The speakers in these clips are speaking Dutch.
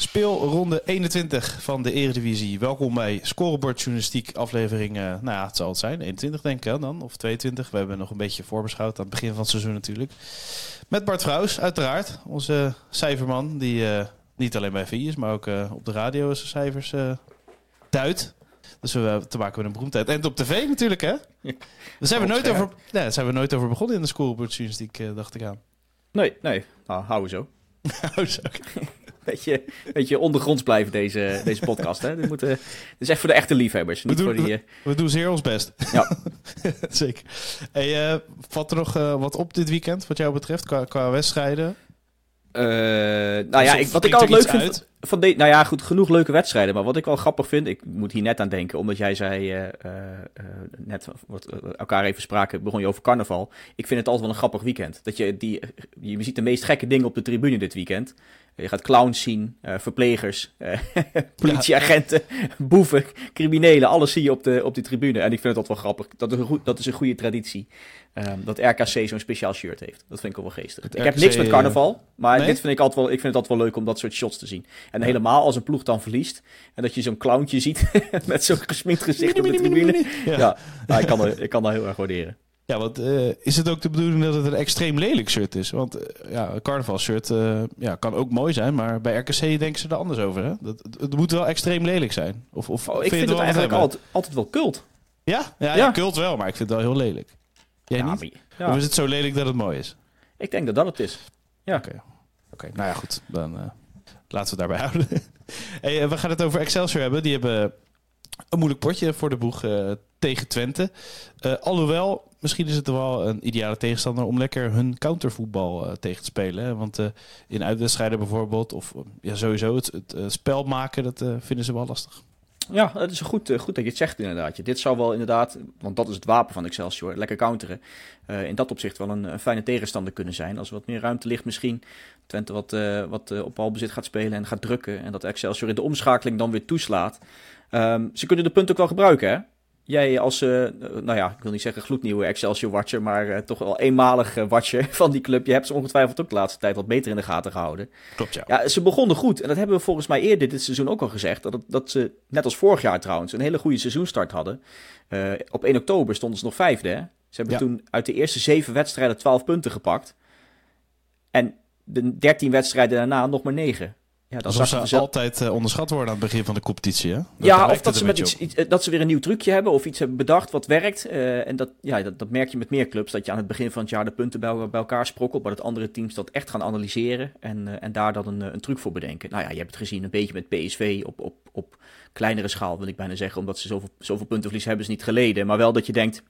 Speelronde 21 van de Eredivisie. Welkom bij Scorebord Journalistiek aflevering, uh, nou ja, het zal het zijn, 21 denk ik dan, of 22. We hebben nog een beetje voorbeschouwd aan het begin van het seizoen natuurlijk. Met Bart Vrouws, uiteraard, onze cijferman, die uh, niet alleen bij VI is, maar ook uh, op de radio zijn cijfers duidt. Dus we hebben te maken met een beroemdheid. En op tv natuurlijk, hè? Daar zijn, we nooit over, nee, daar zijn we nooit over begonnen in de Scorebord Journalistiek, dacht ik aan. Nee, nee. Nou, houden we zo. Hou zo. beetje, beetje ondergronds blijven, deze, deze podcast. Hè? Dit, moet, uh, dit is echt voor de echte liefhebbers. Niet we, doen, voor die, uh... we, doen zeer ons best. Ja. Zeker. Hey, uh, valt er nog wat op dit weekend, wat jou betreft, qua, qua wedstrijden? nou ja, ik, wat ik altijd leuk vind... Uit? Van de, nou ja, goed, genoeg leuke wedstrijden. Maar wat ik wel grappig vind, ik moet hier net aan denken, omdat jij zei, uh, uh, net wat elkaar even spraken, begon je over carnaval. Ik vind het altijd wel een grappig weekend. Dat je, die, je ziet de meest gekke dingen op de tribune dit weekend. Je gaat clowns zien, uh, verplegers, uh, politieagenten, boeven, criminelen. Alles zie je op de, op die tribune. En ik vind het altijd wel grappig. Dat is een, goed, dat is een goede traditie. Um, dat RKC zo'n speciaal shirt heeft. Dat vind ik wel geestig. ik heb niks met carnaval. Maar nee? dit vind ik altijd wel, ik vind het altijd wel leuk om dat soort shots te zien. En ja. helemaal als een ploeg dan verliest. En dat je zo'n clowntje ziet met zo'n gesminkt gezicht op de tribune. Ja, ja nou, ik, kan dat, ik kan dat heel erg waarderen. Ja, want uh, is het ook de bedoeling dat het een extreem lelijk shirt is? Want uh, ja, een carnavalshirt uh, ja, kan ook mooi zijn, maar bij RKC denken ze er anders over. Hè? Dat, het moet wel extreem lelijk zijn. Of, of oh, ik vind, het, het eigenlijk altijd, altijd wel kult. Ja? Ja, ja? ja, kult wel, maar ik vind het wel heel lelijk. Jij ja, niet? Of is het zo lelijk dat het mooi is? Ik denk dat dat het is. Ja. Oké, okay. okay. nou ja, goed. Dan laten we het daarbij houden. hey, we gaan het over Excelsior hebben. Die hebben een moeilijk potje voor de boeg tegen Twente. alhoewel misschien is het wel een ideale tegenstander om lekker hun countervoetbal uh, tegen te spelen. Hè? Want uh, in uitwedstrijden bijvoorbeeld, of ja, sowieso het, het spel maken, dat vinden ze wel lastig. Ja, het is goed, goed dat je het zegt inderdaad. Dit zou wel inderdaad, want dat is het wapen van Excelsior, lekker counteren. in dat opzicht wel een, fijne tegenstander kunnen zijn. Als er wat meer ruimte ligt misschien, Twente wat, wat op balbezit gaat spelen en gaat drukken. En dat Excelsior in de omschakeling dan weer toeslaat. Um, ze kunnen de punten ook wel gebruiken hè. Jij als, uh, nou ja, ik wil niet zeggen gloednieuwe Excelsior-watcher, maar uh, toch wel eenmalig uh, watcher van die club. Je hebt ze ongetwijfeld ook de laatste tijd wat beter in de gaten gehouden. Klopt, ja. Ja, ze begonnen goed. En dat hebben we volgens mij eerder dit seizoen ook al gezegd. Dat, dat ze, net als vorig jaar trouwens, een hele goede seizoenstart hadden. op 1 oktober stonden ze nog vijfde. Hè? Ze hebben ja. toen uit de eerste zeven wedstrijden 12 punten gepakt. En de 13 wedstrijden daarna nog maar 9. Ja, dat zou ze altijd uh, onderschat worden aan het begin van de competitie. Hè? Dat ja, of dat ze, met iets, iets, dat ze weer een nieuw trucje hebben of iets hebben bedacht wat werkt. Uh, en dat, ja, dat, dat, merk je met meer clubs, dat je aan het begin van het jaar de punten bij, bij elkaar sprokkelt, maar dat andere teams dat echt gaan analyseren en, uh, en daar dan een, een truc voor bedenken. Nou ja, je hebt het gezien een beetje met PSV op, op, op kleinere schaal, wil ik bijna zeggen, omdat ze zoveel, zoveel puntenverlies hebben ze niet geleden. Maar wel dat je denkt,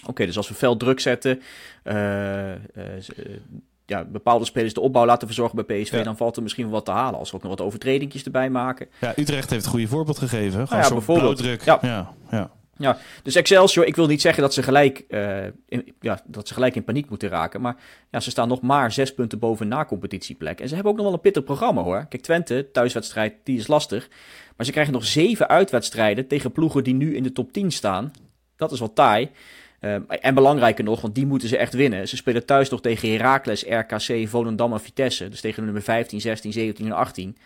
oké, okay, dus als we fel druk zetten, ja, bepaalde spelers de opbouw laten verzorgen bij PSV, ja. dan valt er misschien wat te halen. Als we ook nog wat overtredingjes erbij maken. Ja, Utrecht heeft een goede voorbeeld gegeven. Gewoon nou ja, bijvoorbeeld. Ja. ja. Ja, ja. dus Excelsior, ik wil niet zeggen dat ze, gelijk, uh, in, ja, dat ze gelijk in paniek moeten raken. Maar ja, ze staan nog maar zes punten boven na competitieplek. En ze hebben ook nog wel een pittig programma hoor. Kijk, Twente, thuiswedstrijd, die is lastig. Maar ze krijgen nog zeven uitwedstrijden tegen ploegen die nu in de top 10 staan. Dat is wel taai. Uh, en belangrijker nog, want die moeten ze echt winnen. Ze spelen thuis nog tegen Heracles, RKC, Volendam en Vitesse. Dus tegen nummer 15, 16, 17 en 18.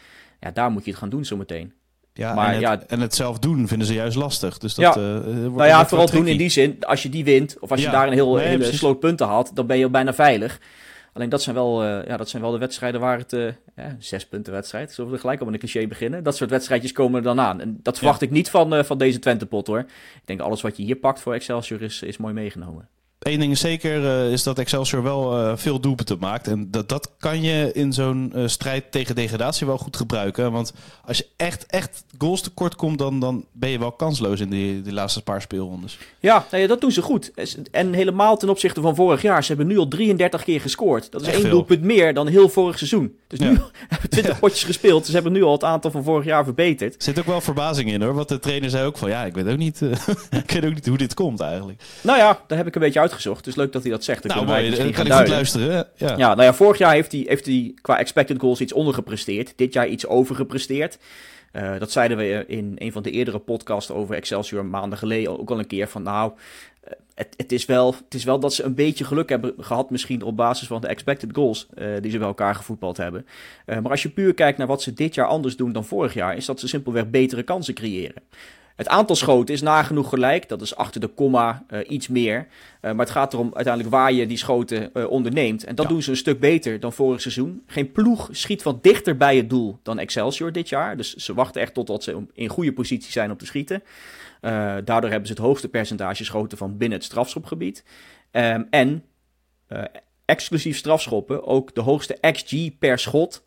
Ja, daar moet je het gaan doen zometeen. Ja, maar, en, het, ja, en het zelf doen vinden ze juist lastig. Dus dat, ja. Uh, wordt nou ja, vooral doen in die zin, als je die wint, of als je daar een heel, nee, hele sloot punten had, dan ben je bijna veilig. Alleen dat zijn wel, uh, ja, dat zijn wel de wedstrijden waar het... Uh, ja, zes punten wedstrijd. Zullen we gelijk al met een cliché beginnen? Dat soort wedstrijdjes komen er dan aan. En dat verwacht ja. ik niet van, uh, van deze Twente-pot hoor. Ik denk alles wat je hier pakt voor Excelsior is, is mooi meegenomen. Eén ding is zeker, uh, is dat Excelsior wel uh, veel doelpunten maakt. En dat, dat kan je in zo'n uh, strijd tegen degradatie wel goed gebruiken. Want als je echt, echt goals tekort komt, dan, dan ben je wel kansloos in die, die laatste paar speelrondes. Ja, nou ja, dat doen ze goed. En helemaal ten opzichte van vorig jaar. Ze hebben nu al 33 keer gescoord. Dat is echt één veel. doelpunt meer dan heel vorig seizoen. Dus nu ja. hebben 20 potjes gespeeld. Ze hebben nu al het aantal van vorig jaar verbeterd. Er zit ook wel verbazing in hoor. Want de trainer zei ook van, ja, ik weet ook niet, ik weet ook niet hoe dit komt eigenlijk. Nou ja, daar heb ik een beetje uit uitgezocht. Dus leuk dat hij dat zegt. Dan nou, wij misschien kan gaan goed luisteren. Ja. ja, nou ja, vorig jaar heeft hij, heeft hij qua expected goals iets ondergepresteerd. Dit jaar iets overgepresteerd. Uh, dat zeiden we in een van de eerdere podcasts over Excelsior maanden geleden ook al een keer. Van nou, eh, het, het, is wel, het is wel dat ze een beetje geluk hebben gehad, misschien op basis van de expected goals uh, die ze bij elkaar gevoetbald hebben. Uh, maar als je puur kijkt naar wat ze dit jaar anders doen dan vorig jaar, is dat ze simpelweg betere kansen creëren. Het aantal schoten is nagenoeg gelijk. Dat is achter de komma uh, iets meer. Uh, maar het gaat erom uiteindelijk waar je die schoten uh, onderneemt. En dat ja. doen ze een stuk beter dan vorig seizoen. Geen ploeg schiet wat dichter bij het doel dan Excelsior dit jaar. Dus ze wachten echt totdat ze in goede positie zijn om te schieten. daardoor hebben ze het hoogste percentage schoten van binnen het strafschopgebied. Um, en exclusief strafschoppen ook de hoogste XG per schot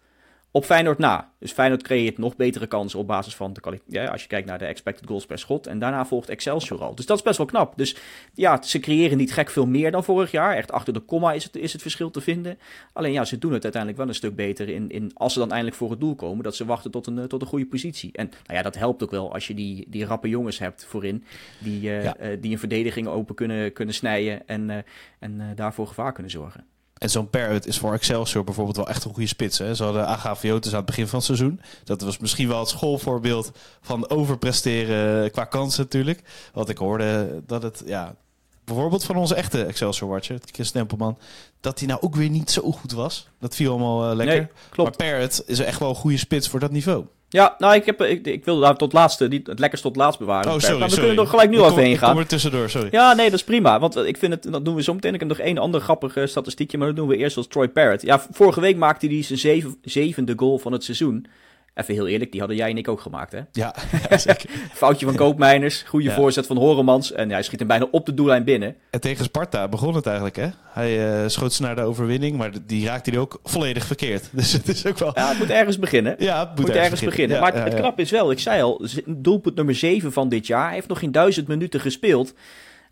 op Feyenoord na. Dus Feyenoord creëert nog betere kansen op basis van de. Ja, als je kijkt naar de expected goals per schot. En daarna volgt Excelsior al. Dus dat is best wel knap. Dus ja, ze creëren niet gek veel meer dan vorig jaar. Echt achter de komma is het, is het verschil te vinden. Alleen ja, ze doen het uiteindelijk wel een stuk beter in, in als ze dan eindelijk voor het doel komen. Dat ze wachten tot een, eh, tot een goede positie. En nou ja, dat helpt ook wel als je die, die rappe jongens hebt voorin. Die, uh, ja. uh, die een verdediging open kunnen, kunnen snijden en, uh, en daarvoor gevaar kunnen zorgen. En zo'n Parrot is voor Excelsior bijvoorbeeld wel echt een goede spits. Hè? Ze hadden Agaviotis aan het begin van het seizoen. Dat was misschien wel het schoolvoorbeeld van overpresteren qua kansen natuurlijk. Want ik hoorde dat het, ja, bijvoorbeeld van onze echte Excelsior-watcher, Chris Stempelman, dat hij nou ook weer niet zo goed was. Dat viel allemaal uh, lekker. Nee, klopt. Maar Parrot is echt wel een goede spits voor dat niveau. Ja, nou, ik, heb, ik, ik wilde daar tot laatste, niet het lekkerst tot laatst bewaren. Oh, sorry, maar we kunnen er gelijk nu ik al even heen gaan. Kom er tussendoor, sorry. Ja, nee, dat is prima. Want ik vind het, dat doen we zo meteen. Ik heb nog één ander grappig statistiekje, maar dat doen we eerst als Troy Parrott. Ja, vorige week maakte hij zijn zeven, zevende goal van het seizoen. Even heel eerlijk, die hadden jij en ik ook gemaakt, hè? Ja, ja zeker. Foutje van Koopmeiners, goede ja. voorzet van Horemans. En hij schiet hem bijna op de doellijn binnen. En tegen Sparta begon het eigenlijk, hè? Hij uh, schoot ze naar de overwinning, maar die raakte hij ook volledig verkeerd. Dus het is ook wel... Ja, het moet ergens beginnen. Ja, het moet, moet ergens, beginnen. Ja, maar het, het knap is wel, ik zei al, doelpunt nummer 7 van dit jaar. Hij heeft nog geen duizend minuten gespeeld.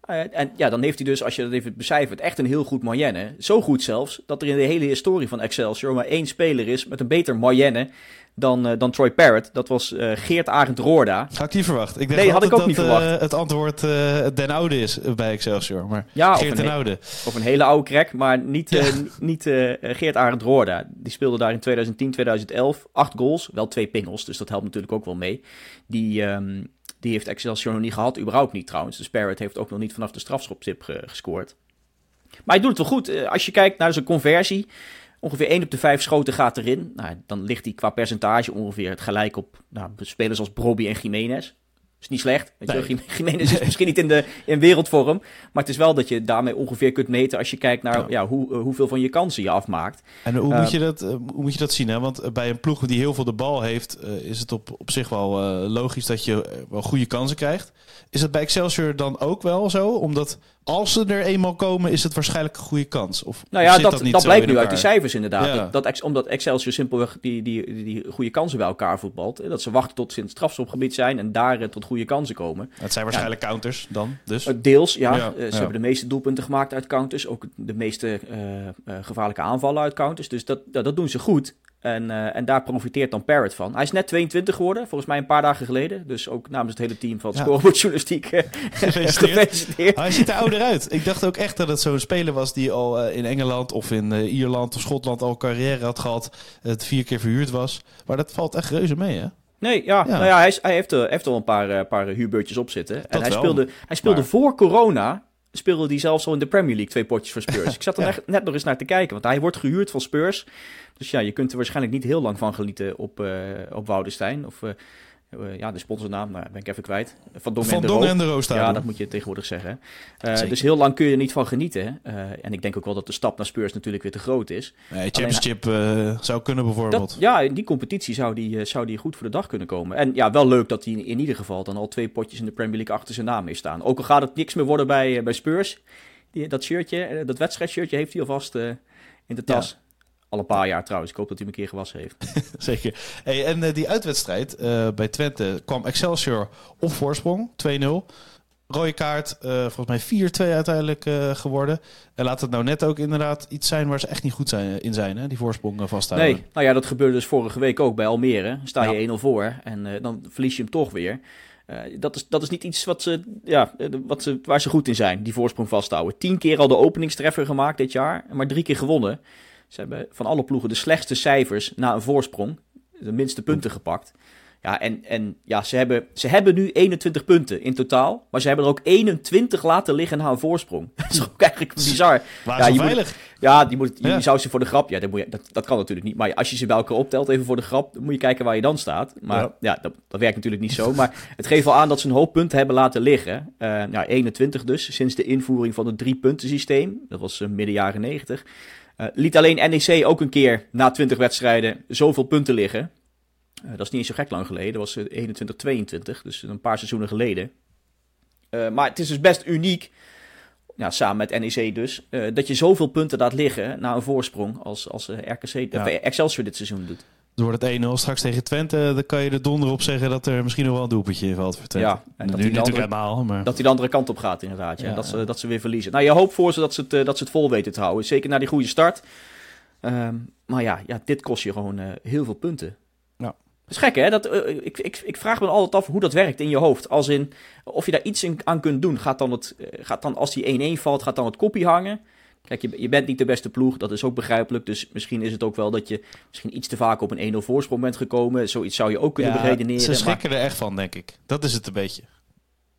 Uh, en ja, dan heeft hij dus, als je dat even becijfert, echt een heel goed moyenne. Zo goed zelfs, dat er in de hele historie van Excelsior maar één speler is met een beter moyenne dan, uh, dan Troy Parrott. Dat was uh, Geert Arend Roorda. Had ik niet verwacht. Ik denk nee, had ik ook dat, niet verwacht. Uh, het antwoord Den Oude is bij Excelsior. Maar ja, Geert Den Oude. Of een hele oude crack, maar niet, ja. niet Geert Arend Roorda. Die speelde daar in 2010, 2011. Acht goals, wel twee pingels, dus dat helpt natuurlijk ook wel mee. Die... Um, die heeft Excelsior nog niet gehad, überhaupt niet trouwens. Dus Parrott heeft ook nog niet vanaf de strafschoptip ge gescoord. Maar hij doet het wel goed. Als je kijkt naar zijn conversie, Ongeveer 1 op de 5 schoten gaat erin. Nou, dan ligt hij qua percentage ongeveer het gelijk op nou, spelers als Brobby en Jiménez. Is niet slecht. Weet nee. Jiménez is misschien niet in, de, in wereldvorm. Maar het is wel dat je daarmee ongeveer kunt meten als je kijkt naar ja. ja hoe, uh, hoeveel van je kansen je afmaakt. En hoe, uh, moet, je dat, uh, hoe moet je dat zien? Hè? Want bij een ploeg die heel veel de bal heeft, is het op, op zich wel logisch dat je wel goede kansen krijgt. Is dat bij Excelsior dan ook wel zo? Omdat als ze er eenmaal komen, is het waarschijnlijk een goede kans. Of, nou ja, dat, dat, dat blijkt nu uit die cijfers inderdaad. Ja. Dat, dat, omdat Excelsior simpelweg die, die, die, die goede kansen bij elkaar voetbalt. Dat ze wachten tot ze in het strafschopgebied zijn en daar tot goede kansen komen. Het zijn waarschijnlijk ja. counters dan, dus? Uh, deels, ja. ja. Uh, ze hebben de meeste doelpunten gemaakt uit counters. Ook de meeste gevaarlijke aanvallen uit counters. Dus dat, dat, dat doen ze goed. En, uh, en daar profiteert dan Parrot van. Hij is net 22 geworden, volgens mij een paar dagen geleden. Dus ook namens het hele team van ja. Scoreboardjournalistiek uh, gefeliciteerd. Hij ziet er ouder uit. Ik dacht ook echt dat het zo'n speler was die al uh, in Engeland of in Ierland of Schotland al carrière had gehad. Het vier keer verhuurd was. Maar dat valt echt reuze mee, hè? Nee, ja, ja. Nou ja hij, hij heeft, heeft al een paar, paar huurbeurtjes op zitten. Dat en hij wel, speelde, hij speelde maar... voor corona speelde hij zelfs al in de Premier League twee potjes voor Spurs. Ik zat er ja. net nog eens naar te kijken, want hij wordt gehuurd van Spurs. Dus ja, je kunt er waarschijnlijk niet heel lang van genieten op, uh, op Woudenstein. Of uh, uh, ja, de sponsornaam, nou, ben ik even kwijt. Van van en de Dongen en de Roos. Ja, dat moet je tegenwoordig zeggen. dus heel lang kun je er niet van genieten. en ik denk ook wel dat de stap naar Spurs natuurlijk weer te groot is. Nee, Championship zou kunnen bijvoorbeeld. Dat, ja, in die competitie zou die, zou die goed voor de dag kunnen komen. En ja, wel leuk dat hij in ieder geval dan al twee potjes in de Premier League achter zijn naam heeft staan. Ook al gaat het niks meer worden bij, bij Spurs Die, dat shirtje, dat wedstrijdshirtje heeft hij alvast in de tas. Al een paar jaar trouwens. Ik hoop dat hij hem een keer gewassen heeft. Zeker. Hey, en die uitwedstrijd bij Twente kwam Excelsior op voorsprong, 2-0 rode kaart. Uh, volgens mij 4-2 uiteindelijk geworden. En laat het nou net ook inderdaad iets zijn waar ze echt niet goed zijn, in zijn, hè? die voorsprong vasthouden. Nee, nou ja, dat gebeurde dus vorige week ook bij Almere. Sta je ja. 1-0 voor en dan verlies je hem toch weer. dat, is, dat is niet iets wat ze, ja, wat ze, waar ze goed in zijn, die voorsprong vasthouden. Tien keer al de openingstreffer gemaakt dit jaar, maar drie keer gewonnen. Ze hebben van alle ploegen de slechtste cijfers na een voorsprong. De minste punten gepakt. Ja, en, en ja, ze hebben, ze hebben nu 21 punten in totaal. Maar ze hebben er ook 21 laten liggen na een voorsprong. dat is ook eigenlijk bizar. Waar ja, je veilig? Moet, ja, die moet, je, zou ze voor de grap... Ja, dat, moet je, dat, dat kan natuurlijk niet. Maar als je ze bij elkaar optelt, even voor de grap... dan moet je kijken waar je dan staat. Maar ja, dat, dat, werkt natuurlijk niet zo. Maar het geeft wel aan dat ze een hoop punten hebben laten liggen. Uh, ja, 21 dus, sinds de invoering van het drie-punten-systeem. Dat was uh, midden jaren 90. Uh, liet alleen NEC ook een keer na 20 wedstrijden zoveel punten liggen. Uh, dat is niet eens zo gek lang geleden. Dat was 21, eh, 22, dus een paar seizoenen geleden. Uh, maar het is dus best uniek, ja, samen met NEC dus, dat je zoveel punten laat liggen na een voorsprong als, als RKC, ja. Excelsior dit seizoen doet. Door het 1-0 straks tegen Twente, dan kan je er donder op zeggen dat er misschien nog wel een doelpuntje in valt voor Twente. Ja, en dat nu natuurlijk helemaal, maar... Dat hij de andere kant op gaat inderdaad, ja. ja dat, Ze, dat ze weer verliezen. Nou, je hoopt voor ze dat ze het, dat ze het vol weten te houden. Zeker na die goede start. Um, maar ja, ja, dit kost je gewoon uh, heel veel punten. Dat is gek, hè? Dat, uh, ik, ik, ik vraag me altijd af hoe dat werkt in je hoofd. Als in, of je daar iets in, aan kunt doen. Gaat dan, het, uh, gaat dan als die 1-1 valt, gaat dan het kopje hangen? Kijk, je, je bent niet de beste ploeg, dat is ook begrijpelijk. Dus misschien is het ook wel dat je misschien iets te vaak op een 1-0 voorsprong bent gekomen. Zoiets zou je ook kunnen ja, beredeneren. Ze schrikken er echt van, denk ik. Dat is het een beetje.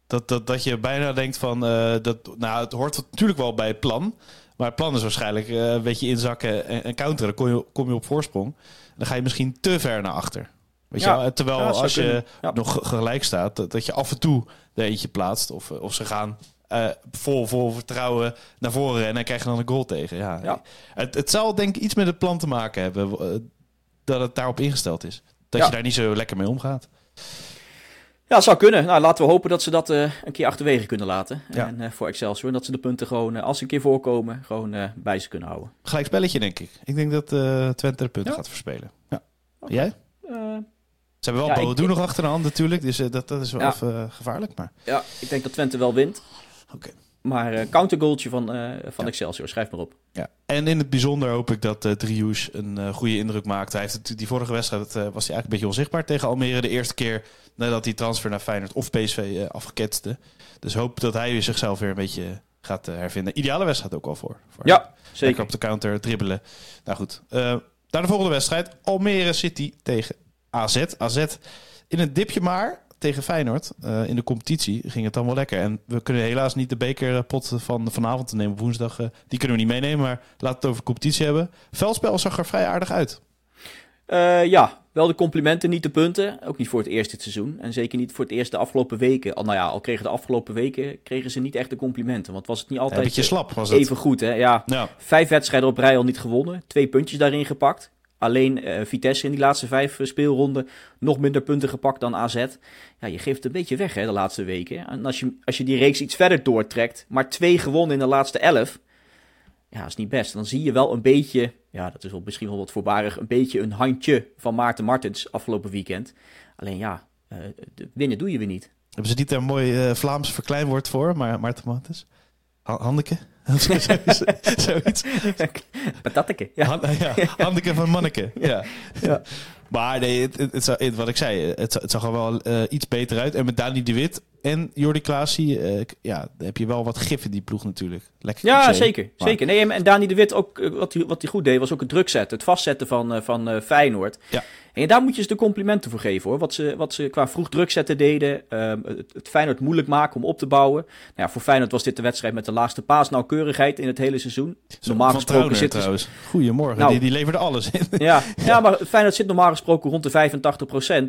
Dat, dat, dat je bijna denkt van, uh, dat, nou, het hoort natuurlijk wel bij het plan. Maar het plan is waarschijnlijk een beetje inzakken en, en counteren. Dan kom je, kom je op voorsprong. Dan ga je misschien te ver naar achter. Weet ja. je, terwijl als je nog gelijk staat, dat, dat, je af en toe er eentje plaatst. Of, of ze gaan uh, vol, vol vertrouwen naar voren en dan krijg je dan een goal tegen. Ja. Het, het zal denk ik iets met het plan te maken hebben uh, dat het daarop ingesteld is. Dat je daar niet zo lekker mee omgaat. Ja, zou kunnen. Nou, laten we hopen dat ze dat uh, een keer achterwege kunnen laten. En voor Excelsior. Dat ze de punten gewoon, als ze een keer voorkomen, gewoon bij ze kunnen houden. Gelijk spelletje, denk ik. Ik denk dat Twente de punten gaat verspelen. Ja. Okay. Jij? Ze hebben wel ja, doen nog achter de hand natuurlijk, dus dat, dat is wel even gevaarlijk. Maar... Ja, ik denk dat Twente wel wint. Oké. Okay. Maar uh, countergoaltje van, van ja. Excelsior, schrijf maar op. Ja. En in het bijzonder hoop ik dat uh, Drius een goede indruk maakt. Hij heeft het, die vorige wedstrijd was hij eigenlijk een beetje onzichtbaar tegen Almere. De eerste keer nadat hij transfer naar Feyenoord of PSV afgeketste. Dus hoop dat hij zichzelf weer een beetje gaat hervinden. Ideale wedstrijd ook al voor. voor ja, zeker. op de counter dribbelen. Nou goed, naar de volgende wedstrijd. Almere City tegen AZ. AZ in een dipje maar tegen Feyenoord uh, in de competitie ging het dan wel lekker. En we kunnen helaas niet de bekerpot van vanavond nemen op woensdag. Uh, die kunnen we niet meenemen, maar laten we het over competitie hebben. Veldspel zag er vrij aardig uit. Uh, ja, wel de complimenten, niet de punten. Ook niet voor het eerste seizoen. En zeker niet voor het eerste de afgelopen weken. Al, nou ja, al kregen de afgelopen weken kregen ze niet echt de complimenten. Want was het niet altijd beetje slap, was het. even goed. Hè? Ja, ja, Vijf wedstrijden op rij al niet gewonnen. Twee puntjes daarin gepakt. Alleen uh, Vitesse in die laatste vijf uh, speelronden nog minder punten gepakt dan AZ. Ja, je geeft het een beetje weg hè, de laatste weken. En als je, als je die reeks iets verder doortrekt, maar twee gewonnen in de laatste elf. Ja, is niet best. Dan zie je wel een beetje, ja, dat is wel misschien wel wat voorbarig, een beetje een handje van Maarten Martens afgelopen weekend. Alleen ja, uh, winnen doe je weer niet. Hebben ze niet een mooi Vlaams verkleinwoord voor, maar Maarten Martens? Handeke? Zoiets. Patateke. Ja. Han, ja. Handeke van Manneke. Ja. ja. Maar nee, het, het, het, wat ik zei, het, het zag er wel uh, iets beter uit. En met Dani de Wit en Jordi Klaasie, uh, ja, heb je wel wat gif in die ploeg natuurlijk. Lekker ja, zeker. Maar. zeker. Nee, en Dani de Wit ook, eh, wat hij wat goed deed, was ook het druk zetten. Het vastzetten van, van Feyenoord. Ja. En daar moet je ze de complimenten voor geven hoor. Wat ze, wat ze qua vroeg druk zetten deden. Um, het, het, Feyenoord moeilijk maken om op te bouwen. Nou ja, voor Feyenoord was dit de wedstrijd met de laagste paasnauwkeurigheid in het hele seizoen. Normaal gesproken zit trouwens. Goedemorgen, nou, die, die leverde alles in. Ja, ja, maar Feyenoord zit normaal gesproken rond de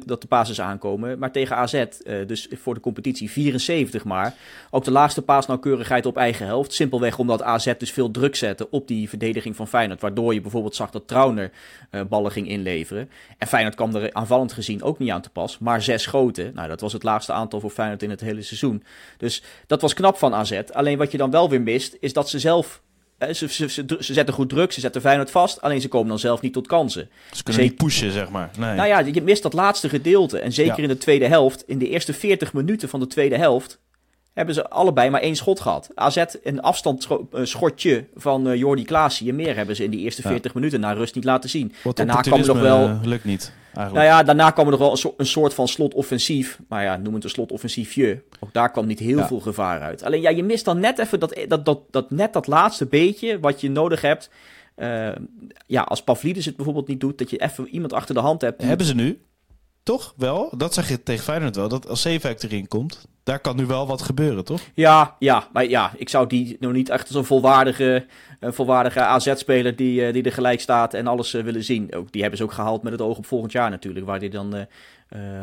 85% dat de pases aankomen. Maar tegen AZ, uh, dus voor de competitie 74 maar. Ook de laagste paasnauwkeurigheid op eigen helft. Simpelweg omdat AZ dus veel druk zette op die verdediging van Feyenoord. Waardoor je bijvoorbeeld zag dat Trauner uh, ballen ging inleveren. En Feyenoord kwam er aanvallend gezien ook niet aan te pas. Maar zes schoten, nou dat was het laagste aantal voor Feyenoord in het hele seizoen. Dus dat was knap van AZ. Alleen wat je dan wel weer mist, is dat ze zelf ze, ze, ze, ze, zetten goed druk, ze zetten Feyenoord vast. Alleen ze komen dan zelf niet tot kansen. Ze kunnen niet pushen, zeg maar. Nee. Nou ja, je mist dat laatste gedeelte. En zeker in de tweede helft, in de eerste 40 minuten van de tweede helft... hebben ze allebei maar één schot gehad. AZ een afstandsschotje van uh, Jordi Klaasie. meer hebben ze in die eerste 40 minuten na rust niet laten zien. Wat Daarna kwam er nog wel... Lukt niet. Eigenlijk. Nou ja, daarna kwam er nog wel een, een soort van slotoffensief. Maar ja, noem het een slotoffensiefje. Ook daar kwam niet heel veel gevaar uit. Alleen ja, je mist dan net even dat, dat, dat, dat, net dat laatste beetje wat je nodig hebt. Uh, ja, als Pavlidis het bijvoorbeeld niet doet, dat je even iemand achter de hand hebt. Hebben ze nu? Toch wel? Dat zeg je tegen Feyenoord wel. Dat als Zeefuik erin komt, daar kan nu wel wat gebeuren, toch? Ja, ja, maar ja, ik zou die nog niet echt als een volwaardige, een volwaardige AZ-speler die, uh, die er gelijk staat en alles uh, willen zien. Ook, die hebben ze ook gehaald met het oog op volgend jaar natuurlijk, waar die dan, uh,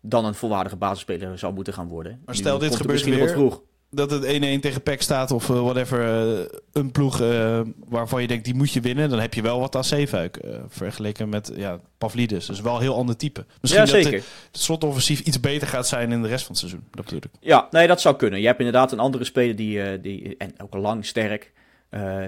dan een volwaardige basisspeler zou moeten gaan worden. Maar stel, dit gebeurt weer. Wat vroeg dat het 1-1 tegen PEC staat of uh, whatever, uh, een ploeg uh, waarvan je denkt die moet je winnen, dan heb je wel wat aan Zeefuik vergeleken met ja, Pavlidis. Dus wel een heel ander type. Misschien ja, zeker. dat het slotoffensief iets beter gaat zijn in de rest van het seizoen. Dat bedoel ik. Ja, nee, dat zou kunnen. Je hebt inderdaad een andere speler die, die en ook lang sterk.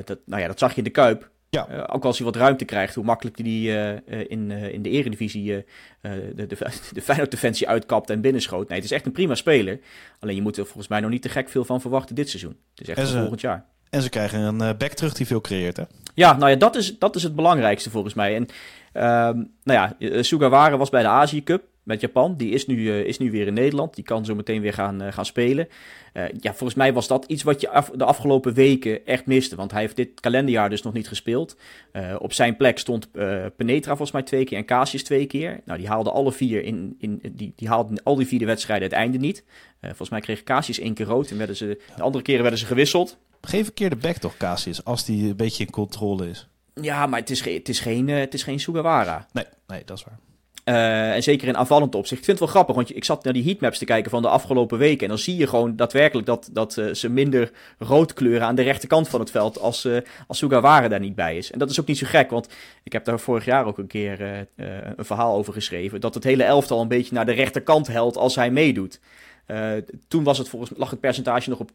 dat, nou ja, dat zag je in de Kuip. Ja. Uh, ook als hij wat ruimte krijgt, hoe makkelijk hij die uh, in, uh, in de eredivisie de, de, de Feyenoord-defensie uitkapt en binnenschoot. Nee, het is echt een prima speler. Alleen je moet er volgens mij nog niet te gek veel van verwachten dit seizoen. Het is echt ze, volgend jaar. En ze krijgen een back terug die veel creëert, hè? Ja, nou ja, dat is, dat is het belangrijkste volgens mij. En ehm, nou ja, Sugawara was bij de Azië Cup met Japan. Die is nu, uh, is nu weer in Nederland. Die kan zo meteen weer gaan, uh, gaan spelen. Ja, volgens mij was dat iets wat je de afgelopen weken echt miste. Want hij heeft dit kalenderjaar dus nog niet gespeeld. op zijn plek stond Penetra volgens mij twee keer en Casius twee keer. Nou, die haalden alle vier in, in die, die haalden al die vier de wedstrijden het einde niet. volgens mij kreeg Casius één keer rood en werden ze, de andere keren werden ze gewisseld. Geef een keer de back toch, Casius, als die een beetje in controle is. Ja, maar het is, het is geen, het is geen Sugawara. Nee, nee, dat is waar. Uh, en zeker in aanvallend opzicht. Ik vind het wel grappig, want ik zat naar die heatmaps te kijken van de afgelopen weken. En dan zie je gewoon daadwerkelijk dat, dat uh, ze minder rood kleuren aan de rechterkant van het veld als, uh, als Sugawara daar niet bij is. En dat is ook niet zo gek, want ik heb daar vorig jaar ook een keer een verhaal over geschreven. Dat het hele elftal een beetje naar de rechterkant helt als hij meedoet. Toen was het volgens, lag het percentage nog op 42%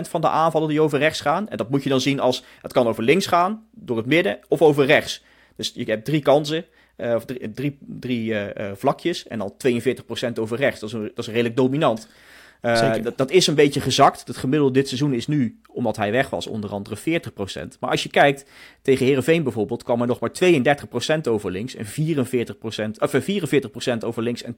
van de aanvallen die over rechts gaan. En dat moet je dan zien als het kan over links gaan, door het midden of over rechts. Dus je hebt drie kansen. Uh, of drie, drie, uh, vlakjes en al 42% over rechts. Dat is, een, dat is redelijk dominant. Uh, dat, dat, is een beetje gezakt. Het gemiddelde dit seizoen is nu, omdat hij weg was, onder andere 40%. Maar als je kijkt, tegen Herenveen bijvoorbeeld, kwam er nog maar 32% over links en 44%, of 44% over links en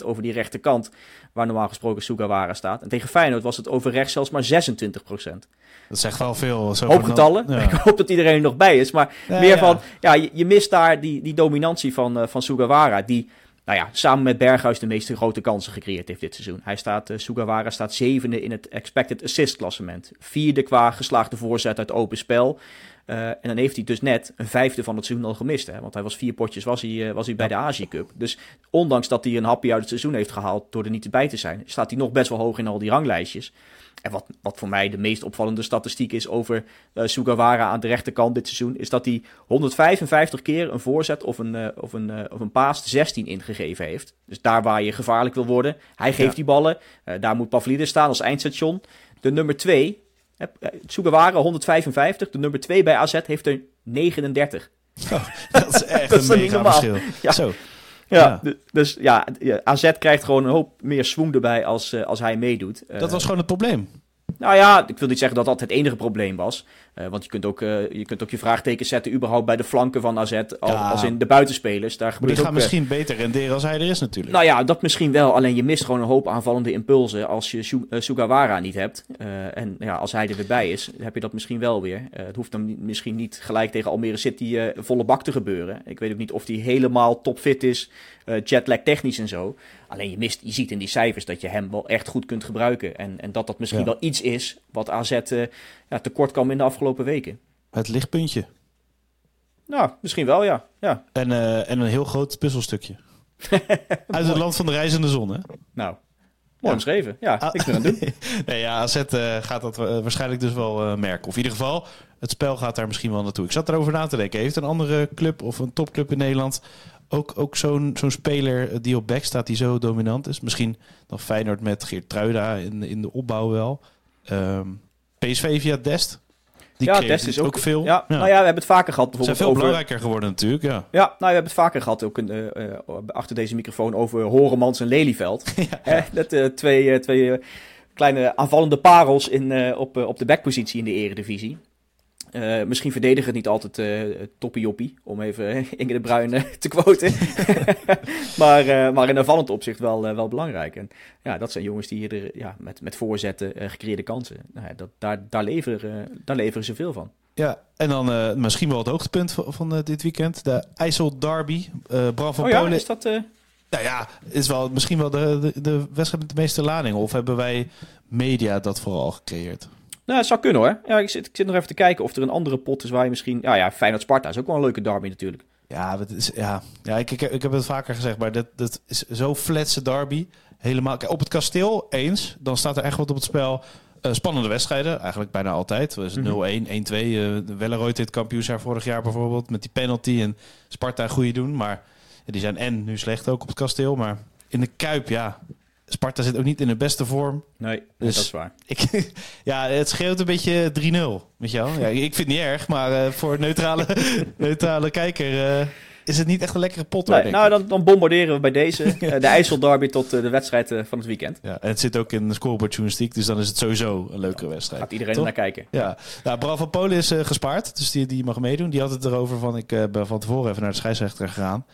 32% over die rechterkant, waar normaal gesproken Sugawara staat. En tegen Feyenoord was het over rechts zelfs maar 26%. Dat zegt wel veel. Zo Hoop getallen. Ja. Ik hoop dat iedereen er nog bij is. Maar ja, meer van, ja, je, je, mist daar die, die dominantie van, uh, van Sugawara, die nou ja, samen met Berghuis de meeste grote kansen gecreëerd heeft dit seizoen. Hij staat, uh, Sugawara staat zevende in het expected assist klassement. Vierde qua geslaagde voorzet uit open spel. Uh, en dan heeft hij dus net een vijfde van het seizoen al gemist. Hè? Want hij was vier potjes was hij, uh, was hij bij de Azië Cup. Dus ondanks dat hij een hapje uit het seizoen heeft gehaald door er niet bij te zijn, staat hij nog best wel hoog in al die ranglijstjes. En wat, wat voor mij de meest opvallende statistiek is over uh, Sugawara aan de rechterkant dit seizoen, is dat hij 155 keer een voorzet of een, uh, of een, uh, of een paas 16 ingegeven heeft. Dus daar waar je gevaarlijk wil worden, hij geeft ja. die ballen. daar moet Pavlidis staan als eindstation. De nummer 2, Sugawara 155, de nummer 2 bij AZ heeft er 39. Oh, dat is echt dat een is mega verschil. Ja. Zo. Ja, ja, dus ja, AZ krijgt gewoon een hoop meer swoon erbij als, als hij meedoet. Dat was gewoon het probleem. Nou ja, ik wil niet zeggen dat dat het enige probleem was. Uh, want je kunt, ook, uh, je kunt ook je vraagteken zetten überhaupt bij de flanken van AZ. Al, ja. Als in de buitenspelers. Daar maar die gaan ook, misschien beter renderen als hij er is natuurlijk. Nou ja, dat misschien wel. Alleen je mist gewoon een hoop aanvallende impulsen als je Su Sugawara niet hebt. en ja, als hij er weer bij is, heb je dat misschien wel weer. het hoeft dan misschien niet gelijk tegen Almere City volle bak te gebeuren. Ik weet ook niet of hij helemaal topfit is. jetlag technisch en zo. Alleen je, mist, je ziet in die cijfers dat je hem wel echt goed kunt gebruiken. En, en dat dat misschien ja. wel iets is wat AZ uh, ja, tekort kwam in de afgelopen weken. Het lichtpuntje. Nou, misschien wel, ja. ja. En, uh, en een heel groot puzzelstukje. Uit het land van de reizende zon, hè? Nou, Mooi omschreven. Ja, ah, ik ben aan het doen. nee, ja, AZ uh, gaat dat uh, waarschijnlijk dus wel uh, merken. Of in ieder geval, het spel gaat daar misschien wel naartoe. Ik zat erover na te denken. Heeft een andere club of een topclub in Nederland ook, ook zo'n zo'n speler die op back staat die zo dominant is. Misschien nog Feyenoord met Geert Truida in, in de opbouw wel. Um, PSV via Dest. Die ja, Dest is ook, veel. Ja, Nou ja, we hebben het vaker gehad. Bijvoorbeeld Zijn veel belangrijker geworden natuurlijk, ja. Ja, nou, we hebben het vaker gehad, ook uh, achter deze microfoon, over Horemans en Lelyveld. ja. dat twee, twee kleine aanvallende parels in, op, op de backpositie in de eredivisie. Uh, misschien verdedigen niet altijd uh, toppie joppie, om even Inge de Bruin te quoten. maar, uh, maar in aanvallend opzicht wel, wel belangrijk. En ja, dat zijn jongens die hier ja, met, met voorzetten gecreëerde kansen. Nou, ja, dat, daar, daar, leveren, daar leveren ze veel van. Ja, en dan misschien wel het hoogtepunt van, van dit weekend. De IJssel Derby. Bram van oh, Polen. Ja, is dat... Nou ja, is wel misschien wel de, de, de wedstrijd met de meeste ladingen. Of hebben wij media dat vooral gecreëerd? Nou, het zou kunnen hoor. Ja, ik zit, ik zit nog even te kijken of er een andere pot is waar je misschien... Ja, ja Feyenoord-Sparta is ook wel een leuke derby natuurlijk. Ja, het is, ja. ja ik, ik, ik heb het vaker gezegd, maar dat, dat is zo flatse derby. Helemaal, op het kasteel eens, dan staat er echt wat op het spel. Uh, spannende wedstrijden, eigenlijk bijna altijd. Dus 0-1, 1-2. Uh, Welleroy dit kampioensjaar vorig jaar bijvoorbeeld. Met die penalty en Sparta goede doen. Maar ja, die zijn en nu slecht ook op het kasteel. Maar in de Kuip, ja, Sparta zit ook niet in de beste vorm. Nee, dus dat is waar. Ik, ja, het scheelt een beetje 3-0. Weet je wel? Ja, ik vind het niet erg, maar uh, voor een neutrale, neutrale kijker uh, is het niet echt een lekkere pot. Nee, nou, dan, dan, bombarderen we bij deze uh, de IJssel Derby tot de wedstrijd van het weekend. Ja, en het zit ook in de scoreboard journalistiek, dus dan is het sowieso een leuke wedstrijd. Gaat iedereen naar kijken. Ja, nou, Bram van Polen is gespaard, dus die, die mag meedoen. Die had het erover van, ik ben van tevoren even naar de scheidsrechter gegaan.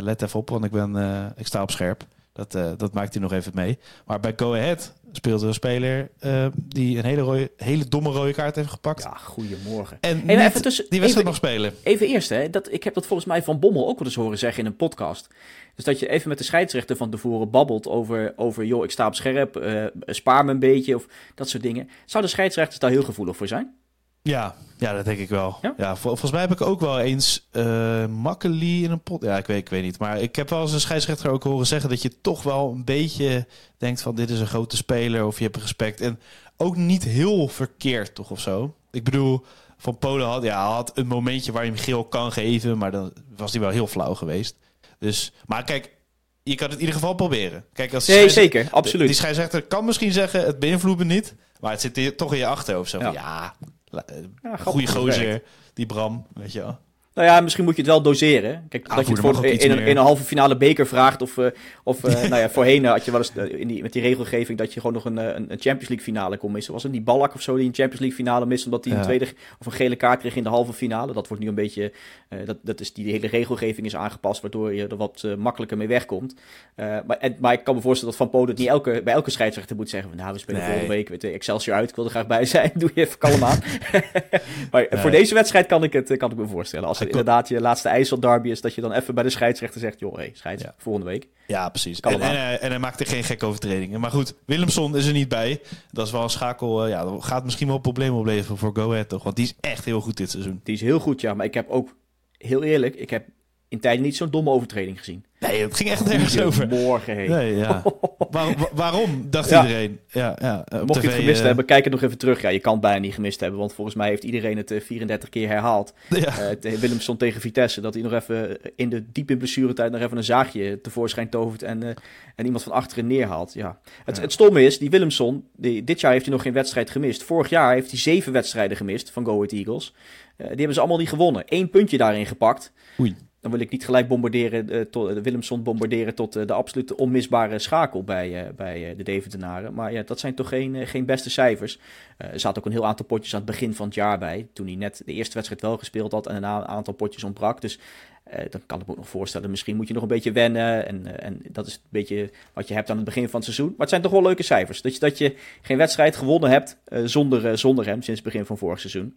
let even op, want ik, ben, ik sta op scherp. Dat, uh, dat maakt hij nog even mee. Maar bij Go Ahead speelde een speler uh, die een hele, rode, hele domme rode kaart heeft gepakt. Ja, goedemorgen. En hey, even tussen, die wedstrijd nog spelen. Even eerst, hè, dat, ik heb dat volgens mij van Bommel ook wel eens horen zeggen in een podcast. Dus dat je even met de scheidsrechter van tevoren babbelt over, over joh, ik sta op scherp, uh, spaar me een beetje of dat soort dingen. Zou de scheidsrechters daar heel gevoelig voor zijn? Ja, ja, dat denk ik wel. Ja? volgens mij heb ik ook wel eens uh, Makkeli in een pot. Ja, ik weet, ik weet niet. Maar ik heb wel eens een scheidsrechter ook horen zeggen dat je toch wel een beetje denkt van dit is een grote speler of je hebt respect. En ook niet heel verkeerd toch of zo. Ik bedoel, van Polen had, ja, had een momentje waar je hem geel kan geven, maar dan was hij wel heel flauw geweest. Dus, maar kijk, je kan het in ieder geval proberen. Kijk, als nee, zeker, absoluut. Die scheidsrechter kan misschien zeggen, het beïnvloedt me niet. Maar het zit toch in je achterhoofd. Zo ja. ja, ja, goede gozer, die Bram, weet je wel. Nou ja, misschien moet je het wel doseren. Kijk, dat je het voor, in, in, een halve finale beker vraagt. Of, uh, of uh, nou ja, voorheen had je wel eens in die, met die regelgeving dat je gewoon nog een, een, een Champions League finale kon missen. Was het die Ballack of zo die een Champions League finale mist omdat hij een tweede of een gele kaart kreeg in de halve finale? Dat wordt nu een beetje, uh, dat, dat is die hele regelgeving is aangepast waardoor je er wat makkelijker mee wegkomt. maar, en, maar ik kan me voorstellen dat Van Polen niet elke, bij elke scheidsrechter moet zeggen van nou we spelen nee. volgende week weet je, Excelsior uit, ik wil er graag bij zijn. Doe je even kalm aan. maar voor deze wedstrijd kan ik het kan ik me voorstellen. Als inderdaad je laatste IJssel derby is, dat je dan even bij de scheidsrechter zegt, joh, hey, scheids, volgende week. Ja, precies. En, en, en, hij maakte geen gekke overtredingen. Maar goed, Willemson is er niet bij. Dat is wel een schakel. Uh, ja, dat gaat misschien wel problemen opleveren voor Go Ahead, toch? Want die is echt heel goed dit seizoen. Die is heel goed, ja. Maar ik heb ook, heel eerlijk, ik heb in tijden niet zo'n domme overtreding gezien. Nee, het ging echt nergens over. Morgen heen. Nee, ja. waarom, dacht iedereen? Ja, ja, Mocht je het gemist uh... hebben, kijk het nog even terug. Ja, je kan het bijna niet gemist hebben, want volgens mij heeft iedereen het 34 eh, keer herhaald. Ja. Uh, Willemson tegen Vitesse, dat hij nog even in de diepe blessuretijd nog even een zaagje tevoorschijn tovert en, en iemand van achteren neerhaalt. Ja. Het, het stomme is, die Willemson, die, dit jaar heeft hij nog geen wedstrijd gemist. Vorig jaar heeft hij zeven wedstrijden gemist van Go Ahead Eagles. die hebben ze allemaal niet gewonnen. Eén puntje daarin gepakt. Oei dan wil ik niet gelijk bombarderen, uh, tot, uh, Willemson bombarderen tot uh, de absolute onmisbare schakel bij, bij de Deventenaren. Maar ja, dat zijn toch geen, geen beste cijfers. er zaten ook een heel aantal potjes aan het begin van het jaar bij. Toen hij net de eerste wedstrijd wel gespeeld had en een aantal potjes ontbrak. Dus dan kan ik me ook nog voorstellen, misschien moet je nog een beetje wennen. En, en dat is een beetje wat je hebt aan het begin van het seizoen. Maar het zijn toch wel leuke cijfers. Dat je, dat je geen wedstrijd gewonnen hebt zonder, zonder hem sinds het begin van vorig seizoen.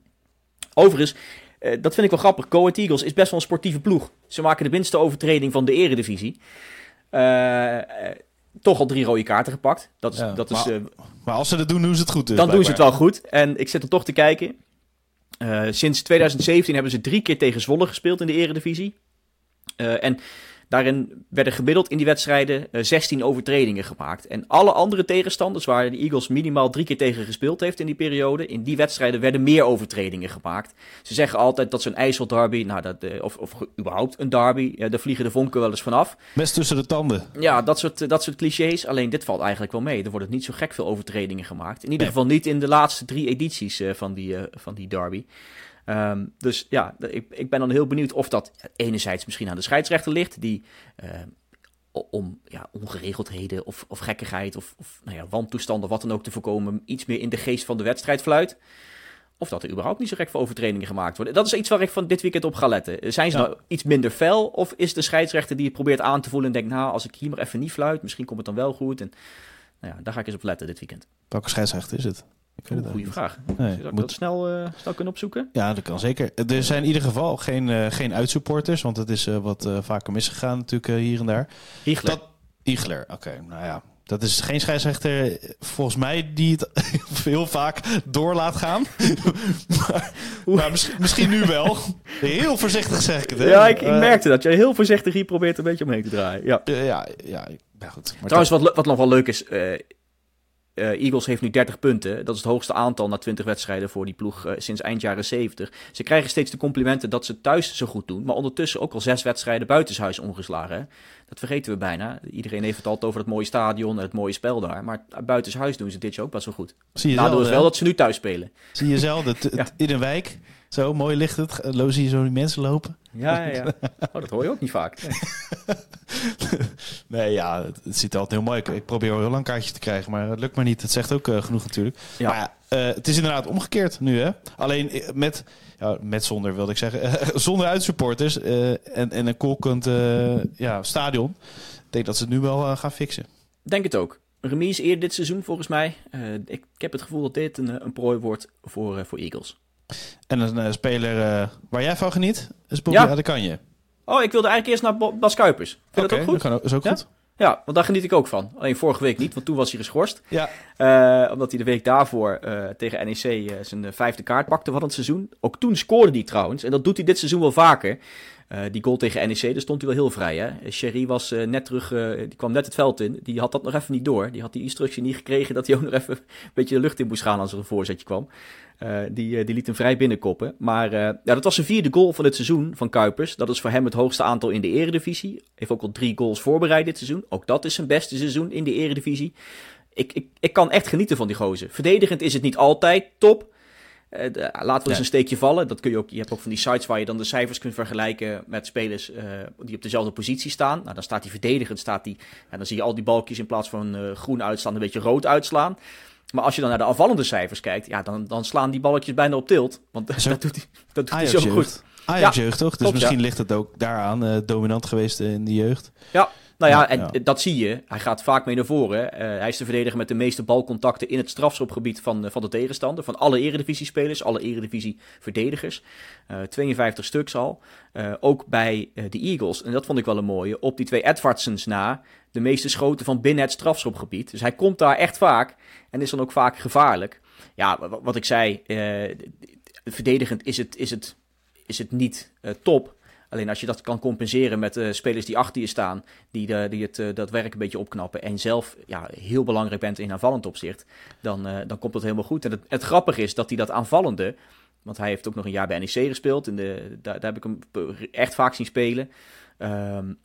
Overigens, uh, dat vind ik wel grappig. Go Eagles is best wel een sportieve ploeg. Ze maken de minste overtreding van de eredivisie. Uh, toch al drie rode kaarten gepakt. Dat is, dat maar, is, maar als ze dat doen, doen ze het goed. Dus, dan doen ze het wel goed. En ik zit er toch te kijken. sinds 2017 hebben ze drie keer tegen Zwolle gespeeld in de eredivisie. en Daarin werden gemiddeld in die wedstrijden 16 overtredingen gemaakt. En alle andere tegenstanders waar de Eagles minimaal drie keer tegen gespeeld heeft in die periode, in die wedstrijden werden meer overtredingen gemaakt. Ze zeggen altijd dat zo'n IJsselderby, nou dat, of, of überhaupt een derby, ja, daar vliegen de vonken wel eens vanaf. Best tussen de tanden. Ja, dat soort, dat soort clichés. Alleen dit valt eigenlijk wel mee. Er worden niet zo gek veel overtredingen gemaakt. In ieder geval niet in de laatste drie edities van, die, van die derby. Um, dus ja, ik, ik ben dan heel benieuwd of dat enerzijds misschien aan de scheidsrechter ligt, die uh, om ja, ongeregeldheden of, of gekkigheid of, of nou ja, wantoestanden, wat dan ook te voorkomen, iets meer in de geest van de wedstrijd fluit. Of dat er überhaupt niet zo gek veel overtredingen gemaakt worden. Dat is iets waar ik van dit weekend op ga letten. Zijn ze nou iets minder fel? Of is de scheidsrechter die het probeert aan te voelen en denkt, nou, als ik hier maar even niet fluit, misschien komt het dan wel goed. En nou ja, daar ga ik eens op letten dit weekend. Welke scheidsrechter is het? Goede vraag. Nee, Zou ik dat snel, uh, snel kunnen opzoeken? Ja, dat kan zeker. Er zijn in ieder geval geen, uh, geen uitsupporters, want het is uh, wat vaker misgegaan natuurlijk hier en daar. Igler. Dat, Igler, oké. nou ja, dat is geen scheidsrechter volgens mij die het heel vaak door laat gaan. maar, maar misschien, misschien, nu wel. Heel voorzichtig zeg ik het. Hè? Ja, ik, ik merkte dat. Jij heel voorzichtig hier probeert een beetje omheen te draaien. Ja, ja, ja, ja goed. Maar Trouwens, wat, wat nog wel leuk is... Uh, Eagles heeft nu 30 punten. Dat is het hoogste aantal na 20 wedstrijden voor die ploeg uh, sinds eind jaren 70. Ze krijgen steeds de complimenten dat ze thuis zo goed doen. Maar ondertussen ook al zes wedstrijden buitenshuis ongeslagen. Dat vergeten we bijna. Iedereen heeft het altijd over het mooie stadion en het mooie spel daar. Maar buitenshuis doen ze dit jaar ook best wel goed. Zie je Nadeel is wel dat ze nu thuis spelen. Zie je zelden. ja. In een wijk. Zo mooi ligt het. Zie je zo die mensen lopen. Ja, ja, ja. Oh, dat hoor je ook niet vaak. Nee, ja, het, het, ziet er altijd heel mooi uit. Ik probeer al heel lang kaartjes te krijgen, maar het lukt maar niet. Het zegt ook uh, genoeg natuurlijk. Ja. Maar uh, het is inderdaad omgekeerd nu, hè. Alleen eh, met, ja, met zonder, wilde ik zeggen, zonder uitsupporters en, en een kolkend ja, stadion. Ik denk dat ze het nu wel gaan fixen. Denk het ook. Remise eerder dit seizoen volgens mij. Ik, ik, heb het gevoel dat dit een, een prooi wordt voor, voor Eagles. En een speler waar jij van geniet, is Bobby ja. Adekanje. Oh, ik wilde eigenlijk eerst naar Bas Kuipers. Vind je dat ook goed? Dat kan, is ook goed. Ja, want daar geniet ik ook van. Alleen vorige week niet, want toen was hij geschorst. Ja. Uh, omdat hij de week daarvoor uh, tegen NEC uh, eh, zijn vijfde kaart pakte van het seizoen. Ook toen scoorde hij trouwens. En dat doet hij dit seizoen wel vaker. Die goal tegen NEC, daar stond hij wel heel vrij. Sherry was net terug, die kwam net het veld in. Die had dat nog even niet door. Die had die instructie niet gekregen dat hij ook nog even een beetje de lucht in moest gaan als er een voorzetje kwam. Die, die liet hem vrij binnenkoppen. Maar ja, dat was zijn vierde goal van het seizoen van Kuipers. Dat is voor hem het hoogste aantal in de eredivisie. Heeft ook al drie goals voorbereid dit seizoen. Ook dat is zijn beste seizoen in de eredivisie. Ik, ik, ik kan echt genieten van die gozer. Verdedigend is het niet altijd top. De, laten we eens een steekje vallen. Dat kun je, ook, je hebt ook van die sites waar je dan de cijfers kunt vergelijken met spelers die op dezelfde positie staan. Nou, dan staat hij verdedigend, staat hij, en dan zie je al die balkjes in plaats van groen uitstaan, een beetje rood uitslaan. Maar als je dan naar de afvallende cijfers kijkt, ja, dan, dan slaan die balletjes bijna op tilt. Want dat doet hij, dat doet hij zo goed. Ajax-jeugd, toch? Dus misschien ligt het ook daaraan uh, dominant geweest in de jeugd. Ja, nou ja, en dat zie je. Hij gaat vaak mee naar voren. Uh, hij is de verdediger met de meeste balcontacten in het strafschopgebied van, uh, van de tegenstander. Van alle eredivisie-spelers, alle eredivisie-verdedigers. Uh, 52 stuks al. ook bij de Eagles. En dat vond ik wel een mooie. Op die twee Edwardsons na de meeste schoten van binnen het strafschopgebied. Dus hij komt daar echt vaak en is dan ook vaak gevaarlijk. Ja, wat ik zei, verdedigend is het, is het, is het niet top. Alleen als je dat kan compenseren met uh, spelers die achter je staan, die, de, die het, dat werk een beetje opknappen en zelf ja, heel belangrijk bent in aanvallend opzicht, dan, dan komt dat helemaal goed. En het, grappige is dat hij dat aanvallende, want hij heeft ook nog een jaar bij NEC gespeeld, de, daar, daar heb ik hem echt vaak zien spelen. Um,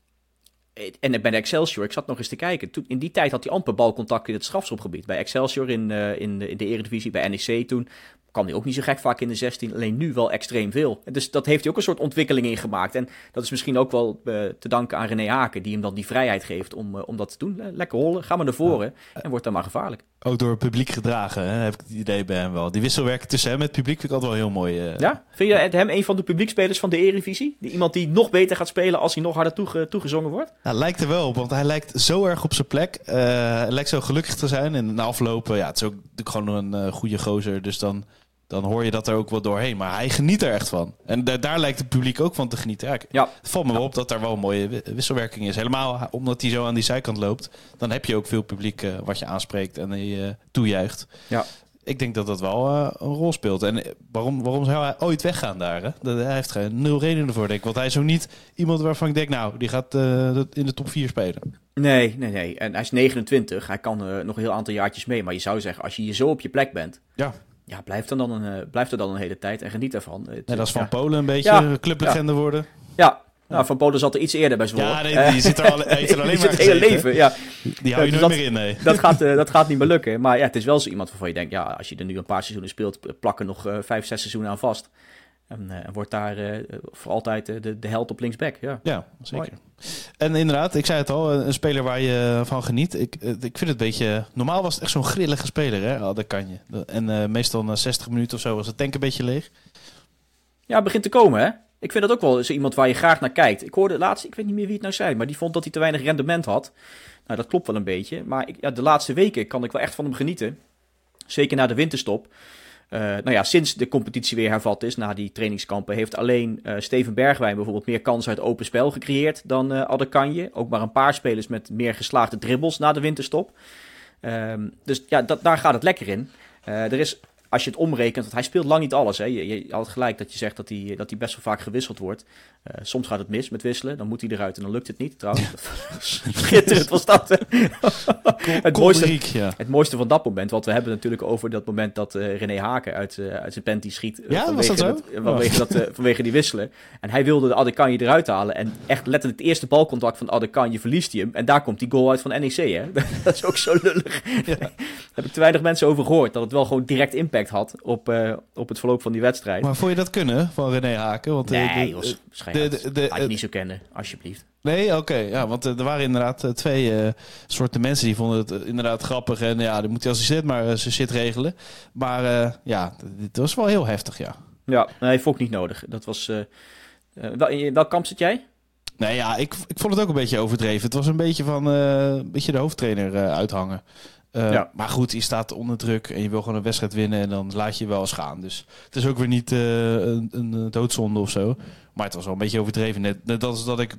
en bij de Excelsior, ik zat nog eens te kijken. Toen, in die tijd had hij amper balcontact in het strafschopgebied. Bij Excelsior in, in, de, in de Eredivisie, bij NEC toen kwam hij ook niet zo gek vaak in de 16, alleen nu wel extreem veel. Dus dat heeft hij ook een soort ontwikkeling in gemaakt. En dat is misschien ook wel uh, te danken aan René Haken, die hem dan die vrijheid geeft om, uh, om dat te doen. lekker hollen, ga maar naar voren en wordt dan maar gevaarlijk. Ook door het publiek gedragen, hè, heb ik het idee bij hem wel. Die wisselwerking tussen hem en het publiek vind ik altijd wel heel mooi. Uh... Ja? Vind je hem een van de publiekspelers van de Eredivisie? Iemand die nog beter gaat spelen als hij nog harder toege, toegezongen wordt? Nou, lijkt er wel op, want hij lijkt zo erg op zijn plek. hij lijkt zo gelukkig te zijn. En na aflopen, ja, het is ook gewoon een goede gozer, dus dan dan hoor je dat er ook wel doorheen. Maar hij geniet er echt van. En daar lijkt het publiek ook van te genieten. Ja, ja. Het valt me wel op dat daar wel een mooie wisselwerking is. Helemaal omdat hij zo aan die zijkant loopt. Dan heb je ook veel publiek uh, wat je aanspreekt en je uh, toejuicht. Ja. ik denk dat dat wel uh, een rol speelt. En waarom, waarom zou hij ooit weggaan daar? Hè? Hij heeft geen nul redenen ervoor, denk ik. Want hij is ook niet iemand waarvan ik denk, nou, die gaat in de top 4 spelen. Nee, nee, nee. En hij is 29. Hij kan uh, nog een heel aantal jaartjes mee. Maar je zou zeggen, als je hier zo op je plek bent... Ja. Ja, blijf, er dan een, blijf er dan een hele tijd en geniet ervan. Het, dat is van Polen een beetje ja, clublegende worden. Ja, nou, Van Polen zat er iets eerder bij Zwolle. Ja, nee, die zit er, al, heeft er alleen die maar het hele leven, ja. Die hou je nooit meer in, nee. Dat gaat, uh, dat gaat niet meer lukken. Maar ja, het is wel zo iemand waarvan je denkt... ja, als je er nu een paar seizoenen speelt... plakken nog uh, vijf, zes seizoenen aan vast. En, uh, wordt daar voor altijd de, de held op linksback. Ja, ja zeker. Mooi. En inderdaad, ik zei het al, een speler waar je van geniet. Ik, ik vind het een beetje... Normaal was het echt zo'n grillige speler, hè? Oh, dat kan je. En meestal na 60 minuten of zo was het tank een beetje leeg. Ja, het begint te komen, hè? Ik vind dat ook wel zo iemand waar je graag naar kijkt. Ik hoorde laatst, ik weet niet meer wie het nou zei, maar die vond dat hij te weinig rendement had. Nou, dat klopt wel een beetje. Maar ik, ja, de laatste weken kan ik wel echt van hem genieten. Zeker na de winterstop. Uh, nou ja, sinds de competitie weer hervat is, na die trainingskampen, heeft alleen uh, Steven Bergwijn bijvoorbeeld meer kansen uit open spel gecreëerd dan uh, Adekanje. Ook maar een paar spelers met meer geslaagde dribbles na de winterstop. Um, dus ja, dat, daar gaat het lekker in. er is als je het omrekent, want hij speelt lang niet alles. Hè. Je, je had gelijk dat je zegt dat hij, dat hij best wel vaak gewisseld wordt. Uh, soms gaat het mis met wisselen, dan moet hij eruit en dan lukt het niet. Trouwens, schitterend was dat. het, mooiste, ja. het mooiste van dat moment, want we hebben natuurlijk over dat moment dat uh, René Haken uit, uh, uit zijn panty schiet. Ja, vanwege, dat vanwege, dat, vanwege die wisselen. En hij wilde de Adekanje eruit halen en echt letterlijk het eerste balcontact van Adekanje verliest hij hem. En daar komt die goal uit van NEC. Hè? dat is ook zo lullig. Ja. Daar heb ik te weinig mensen over gehoord, dat het wel gewoon direct impact had op, uh, op het verloop van die wedstrijd. Maar vond je dat kunnen van René Haken? Want nee, de, de, de, de, je niet zo kennen, alsjeblieft. Nee, oké. Okay, ja, want uh, er waren inderdaad twee uh, soorten mensen die vonden het inderdaad grappig. En ja, dan moet hij als hij zit maar zijn shit regelen. Maar ja, dit was wel heel heftig, ja. Ja, nee, vond ik niet nodig. Dat was... wel, in welk kamp zit jij? Nee, ja, ik, ik vond het ook een beetje overdreven. Het was een beetje van een beetje de hoofdtrainer uithangen. Uh, ja. Maar goed, je staat onder druk en je wil gewoon een wedstrijd winnen en dan laat je je wel eens gaan. Dus het is ook weer niet uh, een, een, doodzonde of zo. Maar het was wel een beetje overdreven. Net, net als dat ik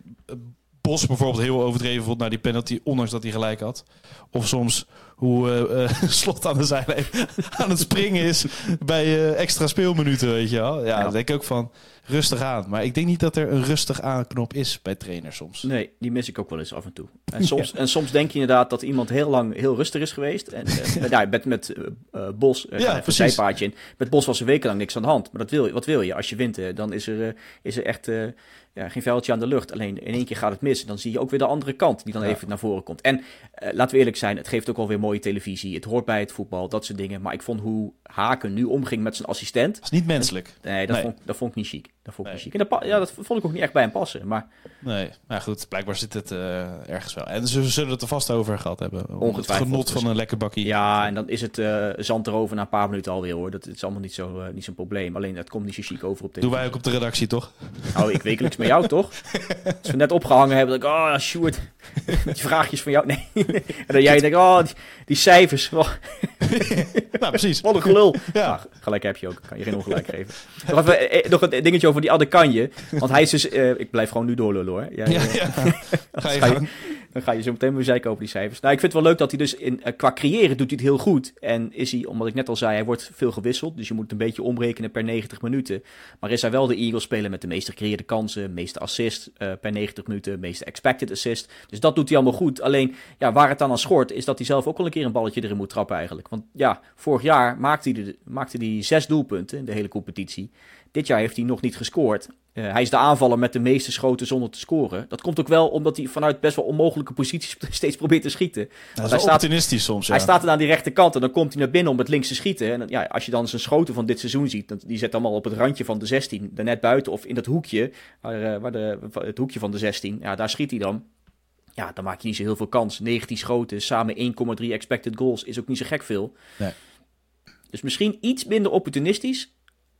Bos bijvoorbeeld heel overdreven vond naar die penalty, ondanks dat hij gelijk had. Of soms hoe uh, Slot aan de zijlijn aan het springen is bij extra speelminuten, weet je wel. Ja, ja. denk ik ook van rustig aan. Maar ik denk niet dat er een rustig aanknop is bij trainers soms. Nee, die mis ik ook wel eens af en toe. En soms, en soms denk je inderdaad dat iemand heel lang heel rustig is geweest. En uh, ja, met, met uh, Bos, uh, ja, een zijpaadje in. Met Bos was er wekenlang niks aan de hand. Maar dat wil, wat wil je? Als je wint, dan is er, is er echt ja, geen veldje aan de lucht. Alleen in één keer gaat het mis. En dan zie je ook weer de andere kant die dan even naar voren komt. En laten we eerlijk zijn, het geeft ook alweer mooie televisie. Het hoort bij het voetbal, dat soort dingen. Maar ik vond hoe Haken nu omging met zijn assistent. Dat is niet menselijk. Nee, dat, Vond, dat vond ik niet chic. Dat vond ik nee. En dat, ja, dat vond ik ook niet echt bij hem passen. Maar... Nee, maar goed, blijkbaar zit het uh, ergens wel. En ze zullen het er vast over gehad hebben. Ongetwijfeld. Het genot van een lekker bakkie. Ja, en dan is het uh, zand erover na een paar minuten alweer hoor. Dat is allemaal niet zo'n uh, niet zo'n probleem. Alleen het komt niet zo chic over op televisie. Doen wij ook op de redactie toch? Nou, ik wekelijks met jou toch? Als we net opgehangen hebben, dat ik, oh Sjoerd, je vraagjes van jou. Nee. en dan jij denkt, oh, die, die cijfers. Oh. nou, precies. Wat een gelul. Ja. Nou, gelijk heb je ook. Kan je geen ongelijk geven. Nog, even, nog een dingetje over die Adekanje. Want hij is dus... Uh, ik blijf gewoon nu doorlullen hoor. Ja, ja, ja. Ga je. Dan ga je zo meteen weer zeiken over die cijfers. Nou, ik vind het wel leuk dat hij dus in, uh, qua creëren doet hij het heel goed. En is hij, omdat ik net al zei, hij wordt veel gewisseld. Dus je moet het een beetje omrekenen per 90 minuten. Maar is hij wel de Eagles speler met de meest gecreëerde kansen, meeste assist uh, per 90 minuten, meeste expected assist. Dus dat doet hij allemaal goed. Alleen, ja, waar het dan aan schort, is dat hij zelf ook wel een keer een balletje erin moet trappen eigenlijk. Want ja, vorig jaar maakte hij, de, maakte hij zes doelpunten in de hele competitie. Dit jaar heeft hij nog niet gescoord. Uh, hij is de aanvaller met de meeste schoten zonder te scoren. Dat komt ook wel omdat hij vanuit best wel onmogelijke posities steeds probeert te schieten. Dat is hij staat, soms, ja. Hij staat er aan die rechterkant en dan komt hij naar binnen om het links te schieten. En ja, als je dan zijn schoten van dit seizoen ziet, die zet allemaal op het randje van de 16, er net buiten of in dat hoekje, waar, waar de, het hoekje van de 16, ja, daar schiet hij dan. Ja, dan maak je niet zo heel veel kans. 19 schoten, samen 1,3 expected goals, is ook niet zo gek veel. Nee. Dus misschien iets minder opportunistisch.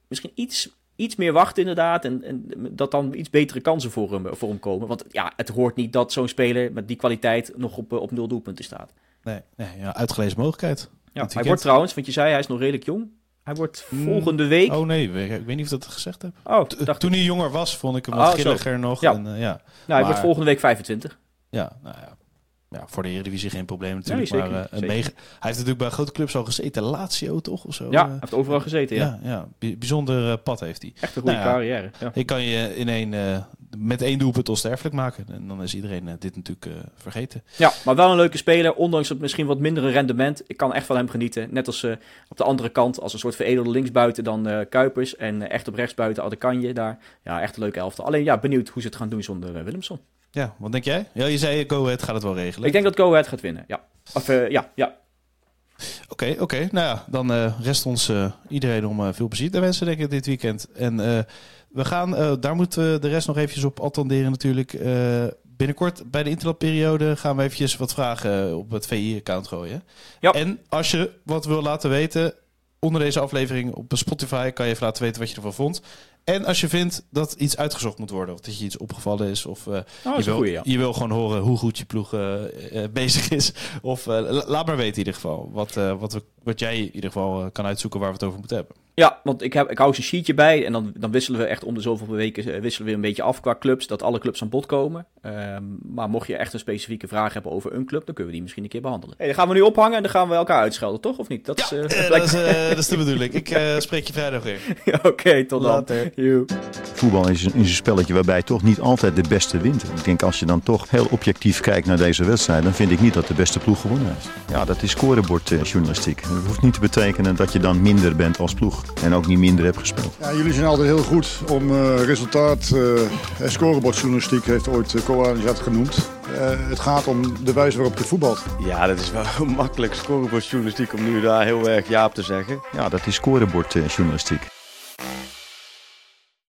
Misschien iets iets meer wachten inderdaad. En, en dat dan iets betere kansen voor hem, voor hem komen. Want ja, het hoort niet dat zo'n speler met die kwaliteit nog op, op nul doelpunten staat. Nee, nee ja, uitgelezen mogelijkheid. Ja, hij wordt trouwens, want je zei hij is nog redelijk jong. Hij wordt hmm. volgende week... Oh nee, ik weet niet of ik dat gezegd heb. Oh, dacht... Toen hij jonger was, vond ik hem wat oh, grilliger nog. Ja. En, uh, ja. Nou, hij wordt volgende week 25. Ja, nou ja. Ja, voor de Eredivisie geen probleem natuurlijk. maar uh, Hij heeft natuurlijk bij grote clubs al gezeten. Lazio toch? Of zo? Ja, hij heeft overal gezeten, ja. Ja, ja. bijzonder pad heeft hij. Echt een goede nou carrière. Ja. Ik kan je in één, met één doelpunt onsterfelijk maken. En dan is iedereen dit natuurlijk vergeten. Ja, maar wel een leuke speler. Ondanks het misschien wat mindere rendement. Ik kan echt van hem genieten. Net als op de andere kant, als een soort veredelde linksbuiten dan Kuipers. En echt op rechtsbuiten Adekanje daar. Ja, echt een leuke elftal. Alleen ja, benieuwd hoe ze het gaan doen zonder Willemson. Ja, wat denk jij? Ja, je zei Go Ahead gaat het wel regelen. Ik denk dat Go Ahead gaat winnen, ja. Of uh, ja, ja. Oké, oké. Nou ja, dan uh, rest ons uh, iedereen om veel plezier te wensen, denk ik, dit weekend. En we gaan, daar moeten de rest nog eventjes op attenderen natuurlijk. binnenkort bij de interlandperiode gaan we eventjes wat vragen op het VI-account gooien. Ja. En als je wat wil laten weten, onder deze aflevering op Spotify kan je even laten weten wat je ervan vond. En als je vindt dat iets uitgezocht moet worden, of dat je iets opgevallen is, of uh, je, wil, je wil gewoon horen hoe goed je ploeg uh, bezig is. Of laat maar weten in ieder geval wat, wat, wat jij in ieder geval kan uitzoeken waar we het over moeten hebben. Ja, want ik, heb, ik hou een sheetje bij en dan, dan wisselen we echt om de zoveel weken wisselen we een beetje af qua clubs, dat alle clubs aan bod komen. Um, maar mocht je echt een specifieke vraag hebben over een club, dan kunnen we die misschien een keer behandelen. Hey, dan gaan we nu ophangen en dan gaan we elkaar uitschelden, toch? Of niet? Dat ja, is, uh, dat, is, dat is de bedoeling. Ik spreek je vrijdag weer. Oké, okay, tot later. Voetbal is een, is een spelletje waarbij toch niet altijd de beste wint. Ik denk als je dan toch heel objectief kijkt naar deze wedstrijd, dan vind ik niet dat de beste ploeg gewonnen heeft. Ja, dat is scorebordjournalistiek. dat hoeft niet te betekenen dat je dan minder bent als ploeg. En ook niet minder hebt gespeeld. Ja, jullie zijn altijd heel goed om uh, resultaat. Uh, scorebordjournalistiek heeft ooit uh, dat genoemd. het gaat om de wijze waarop je voetbalt. Ja, dat is wel makkelijk scorebordjournalistiek om nu daar heel erg ja op te zeggen. Ja, dat is scorebordjournalistiek.